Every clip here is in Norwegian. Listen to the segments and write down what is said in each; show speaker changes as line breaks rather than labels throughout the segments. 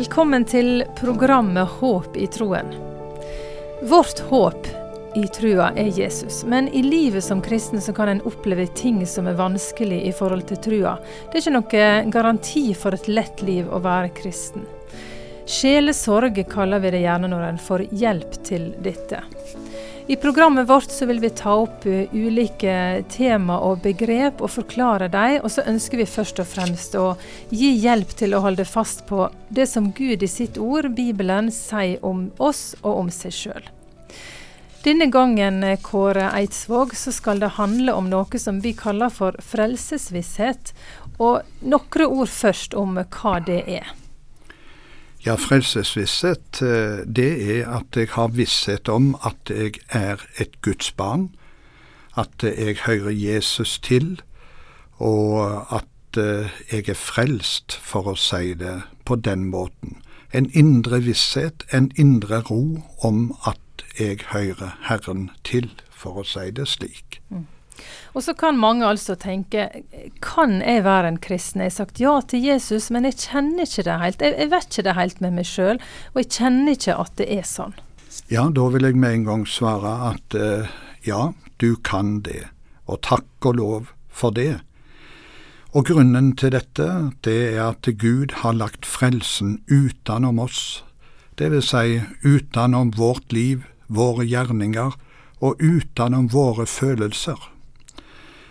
Velkommen til programmet Håp i troen. Vårt håp i trua er Jesus, men i livet som kristen så kan en oppleve ting som er vanskelig i forhold til trua. Det er ikke noe garanti for et lett liv å være kristen. Sjelesorg kaller vi det gjerne når en får hjelp til dette. I programmet vårt så vil vi ta opp uh, ulike tema og begrep og forklare dem, og så ønsker vi først og fremst å gi hjelp til å holde fast på det som Gud i sitt ord, Bibelen, sier om oss og om seg sjøl. Denne gangen, uh, Kåre Eidsvåg, så skal det handle om noe som vi kaller for frelsesvisshet. Og noen ord først om hva det er.
Ja, frelsesvisshet, eh, det er at jeg har visshet om at jeg er et Guds barn, at jeg hører Jesus til, og at eh, jeg er frelst, for å si det på den måten. En indre visshet, en indre ro om at jeg hører Herren til, for å si det slik.
Og så kan mange altså tenke kan jeg være en kristen? Jeg har sagt ja til Jesus, men jeg kjenner ikke det helt. Jeg, jeg vet ikke det helt med meg sjøl, og jeg kjenner ikke at det er sånn.
Ja, da vil jeg med en gang svare at uh, ja, du kan det, og takk og lov for det. Og grunnen til dette, det er at Gud har lagt frelsen utenom oss, det vil si utenom vårt liv, våre gjerninger, og utenom våre følelser.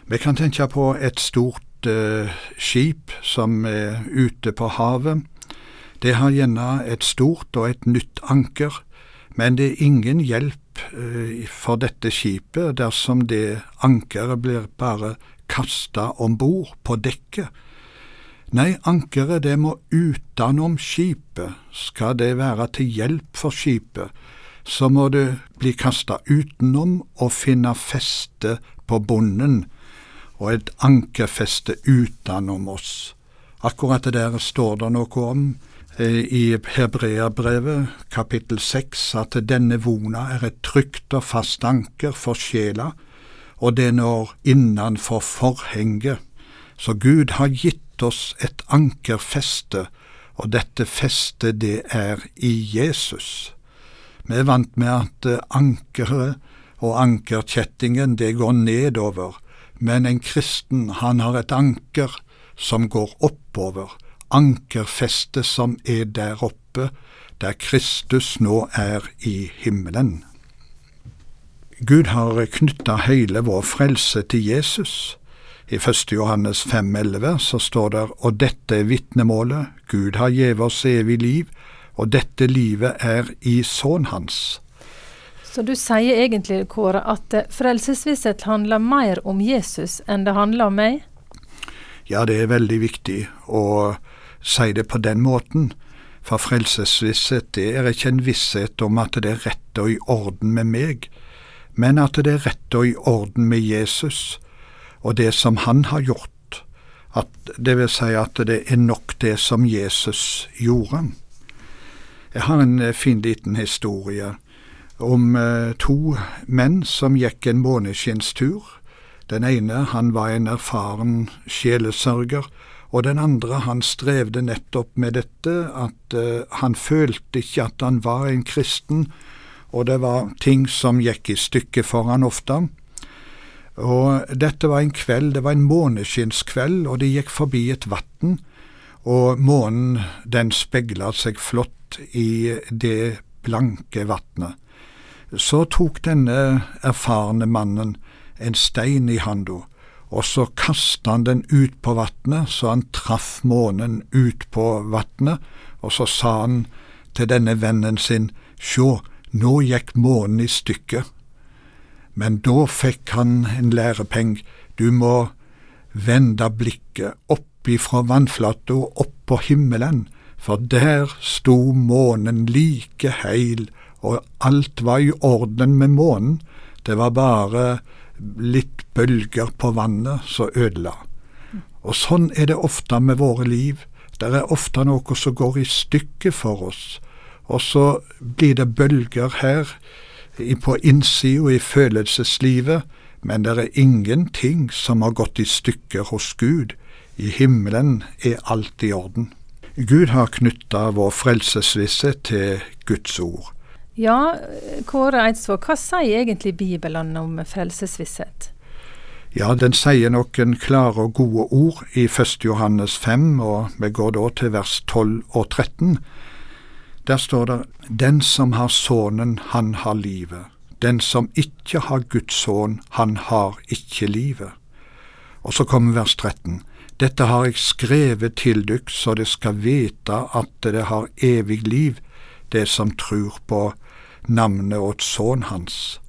Vi kan tenke på et stort eh, skip som er ute på havet. Det har gjerne et stort og et nytt anker, men det er ingen hjelp eh, for dette skipet dersom det ankeret blir bare kasta om bord på dekket. Nei, ankeret det må utenom skipet, skal det være til hjelp for skipet, så må det bli kasta utenom og finne feste på bunnen og et ankerfeste utenom oss. Akkurat det der står det noe om eh, i Hebreabrevet kapittel seks, at denne vona er et trygt og fast anker for sjela, og det når innanfor forhenget. Så Gud har gitt oss et ankerfeste, og dette festet det er i Jesus. Vi er vant med at ankeret og ankerkjettingen det går nedover, men en kristen, han har et anker som går oppover, ankerfestet som er der oppe, der Kristus nå er i himmelen. Gud har knytta hele vår frelse til Jesus. I 1. Johannes 5,11 så står det og dette er vitnemålet, Gud har gjeve oss evig liv, og dette livet er i Sønnen hans.
Så du sier egentlig, Kåre, at eh, frelsesvisshet handler mer om Jesus enn det handler om meg?
Ja, det er veldig viktig å si det på den måten. For frelsesvisshet det er ikke en visshet om at det er rett og i orden med meg, men at det er rett og i orden med Jesus og det som han har gjort. At det vil si at det er nok det som Jesus gjorde. Jeg har en eh, fin liten historie om eh, to menn som gikk en måneskinnstur. Den ene han var en erfaren sjelesørger, og den andre han strevde nettopp med dette, at uh, han følte ikke at han var en kristen, og det var ting som gikk i stykker for han ofte. Og dette var en kveld, det var en måneskinnskveld, og de gikk forbi et vann, og månen den speila seg flott i det blanke vannet. Så tok denne erfarne mannen en stein i handa, og så kasta han den ut på vatnet, så han traff månen ut på vatnet, og så sa han til denne vennen sin, sjå, nå gikk månen i stykker. Men da fikk han en lærepeng, du må vende blikket opp ifra vannflata opp på himmelen, for der sto månen like heil og alt var i orden med månen. Det var bare litt bølger på vannet som ødela. Og sånn er det ofte med våre liv. Det er ofte noe som går i stykker for oss, og så blir det bølger her på innsida i følelseslivet, men det er ingenting som har gått i stykker hos Gud. I himmelen er alt i orden. Gud har knytta vår frelsesvisse til Guds ord.
Ja, Kåre Eidsvåg, hva sier egentlig Bibelen om frelsesvisshet?
Ja, den sier noen klare og gode ord i 1. Johannes 5, og vi går da til vers 12 og 13. Der står det Den som har Sønnen, han har livet. Den som ikke har Guds sønn, han har ikke livet. Og så kommer vers 13. Dette har jeg skrevet til dykk, så det skal vite at det har evig liv, det som tror på navnet åt sønnen hans.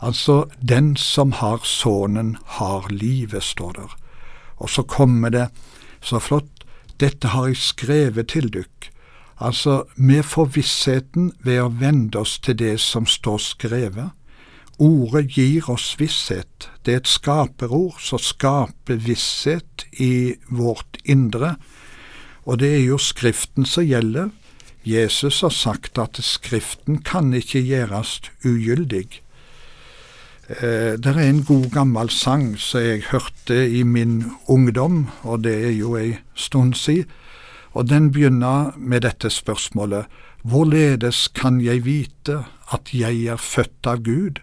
Altså, den som har Sønnen, har livet, står der. Og så kommer det så flott, dette har jeg skrevet til dykk, Altså vi får vissheten ved å vende oss til det som står skrevet. Ordet gir oss visshet. Det er et skaperord som skaper visshet i vårt indre. Og det er jo Skriften som gjelder. Jesus har sagt at Skriften kan ikke gjøres ugyldig. Eh, det er en god gammel sang som jeg hørte i min ungdom, og det er jo ei stund siden og den begynner med dette spørsmålet Hvorledes kan jeg vite at jeg er født av Gud,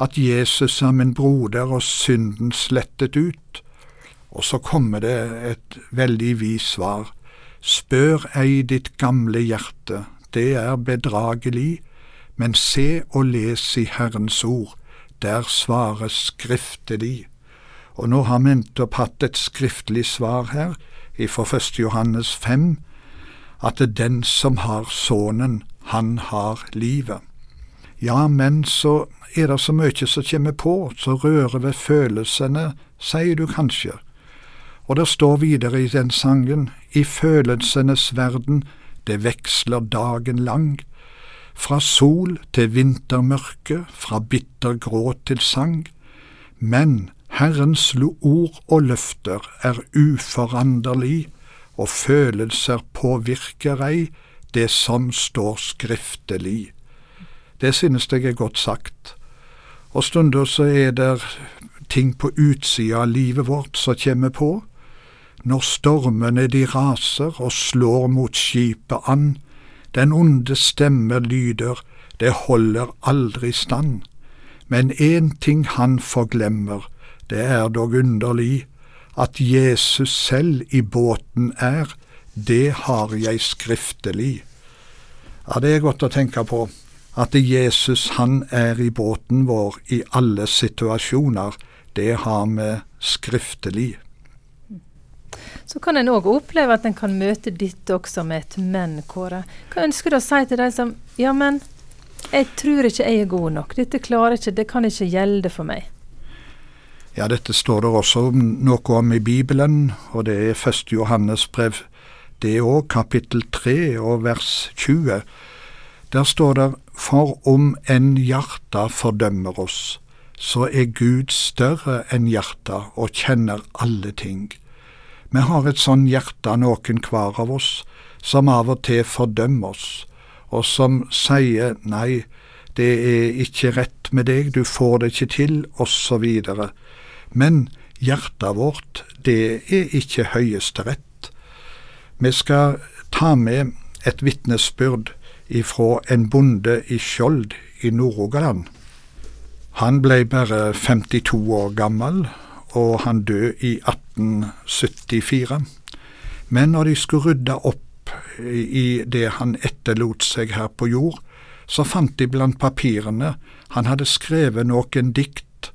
at Jesus er min broder og synden slettet ut? Og så kommer det et veldig vis svar. Spør ei ditt gamle hjerte, det er bedragelig, men se og les i Herrens ord, der svares skriftelig. Og nå har vi opp hatt et skriftlig svar her, ifra 1. Johannes 5 at den som har Sønnen, han har livet. Ja, men så er det så mye som kommer på, så rører ved følelsene, sier du kanskje. Og det står videre i den sangen, i følelsenes verden, det veksler dagen lang, fra sol til vintermørke, fra bitter gråt til sang, men Herrens ord og løfter er uforanderlig, og følelser påvirker ei det som står skriftelig. Det synes jeg er godt sagt. Og stunder så er det ting på utsida av livet vårt som kommer på. Når stormene de raser og slår mot skipet an, den onde stemme lyder, det holder aldri stand. Men én ting han forglemmer, det er dog underlig at Jesus selv i båten er, det har jeg skriftelig. Ja, det er godt å tenke på at Jesus han er i båten vår i alle situasjoner. Det har vi skriftelig.
Så kan en òg oppleve at en kan møte ditt også med et men, Kåre. Hva ønsker du å si til de som ja, men jeg tror ikke jeg er god nok, dette klarer ikke, det kan ikke gjelde for meg.
Ja, dette står det også noe om i Bibelen, og det er første Johannes brev, det òg, kapittel 3 og vers 20. Der står det For om en hjerte fordømmer oss, så er Gud større enn hjertet og kjenner alle ting. Vi har et sånn hjerte, noen hver av oss, som av og til fordømmer oss, og som sier nei, det er ikke rett med deg, du får det ikke til, osv. Men hjertet vårt, det er ikke Høyesterett. Vi skal ta med et vitnesbyrd ifra en bonde i Skjold i Nord-Rogaland. Han ble bare 52 år gammel, og han døde i 1874. Men når de skulle rydde opp i det han etterlot seg her på jord, så fant de blant papirene han hadde skrevet noen dikt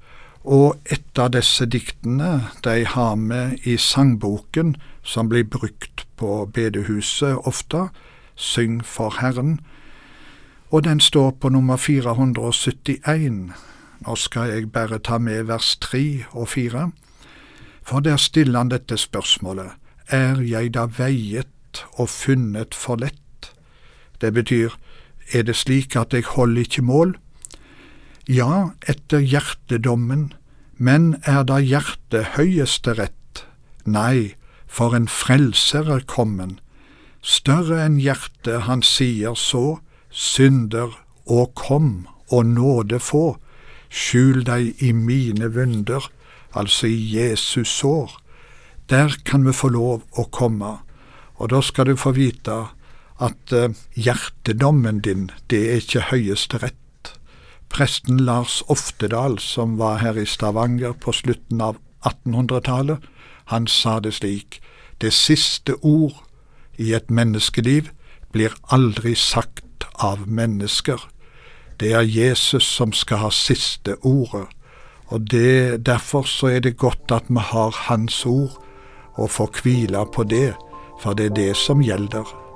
og et av disse diktene de har med i sangboken som blir brukt på bedehuset ofte, Syng for Herren, og den står på nummer 471. Nå skal jeg bare ta med vers 3 og 4, for der stiller han dette spørsmålet, er jeg da veiet og funnet for lett? Det betyr, er det slik at jeg holder ikke mål? Ja, etter hjertedommen, men er da hjertet høyeste rett? Nei, for en frelser er kommen. Større enn hjertet, han sier så, synder og kom og nåde få. Skjul deg i mine vunder, altså i Jesus sår. Der kan vi få lov å komme. Og da skal du få vite at uh, hjertedommen din, det er ikke Høyesterett. Presten Lars Oftedal, som var her i Stavanger på slutten av 1800-tallet, han sa det slik, det siste ord i et menneskeliv blir aldri sagt av mennesker. Det er Jesus som skal ha siste ordet, og det, derfor så er det godt at vi har Hans ord, og får hvile på det, for det er det som gjelder.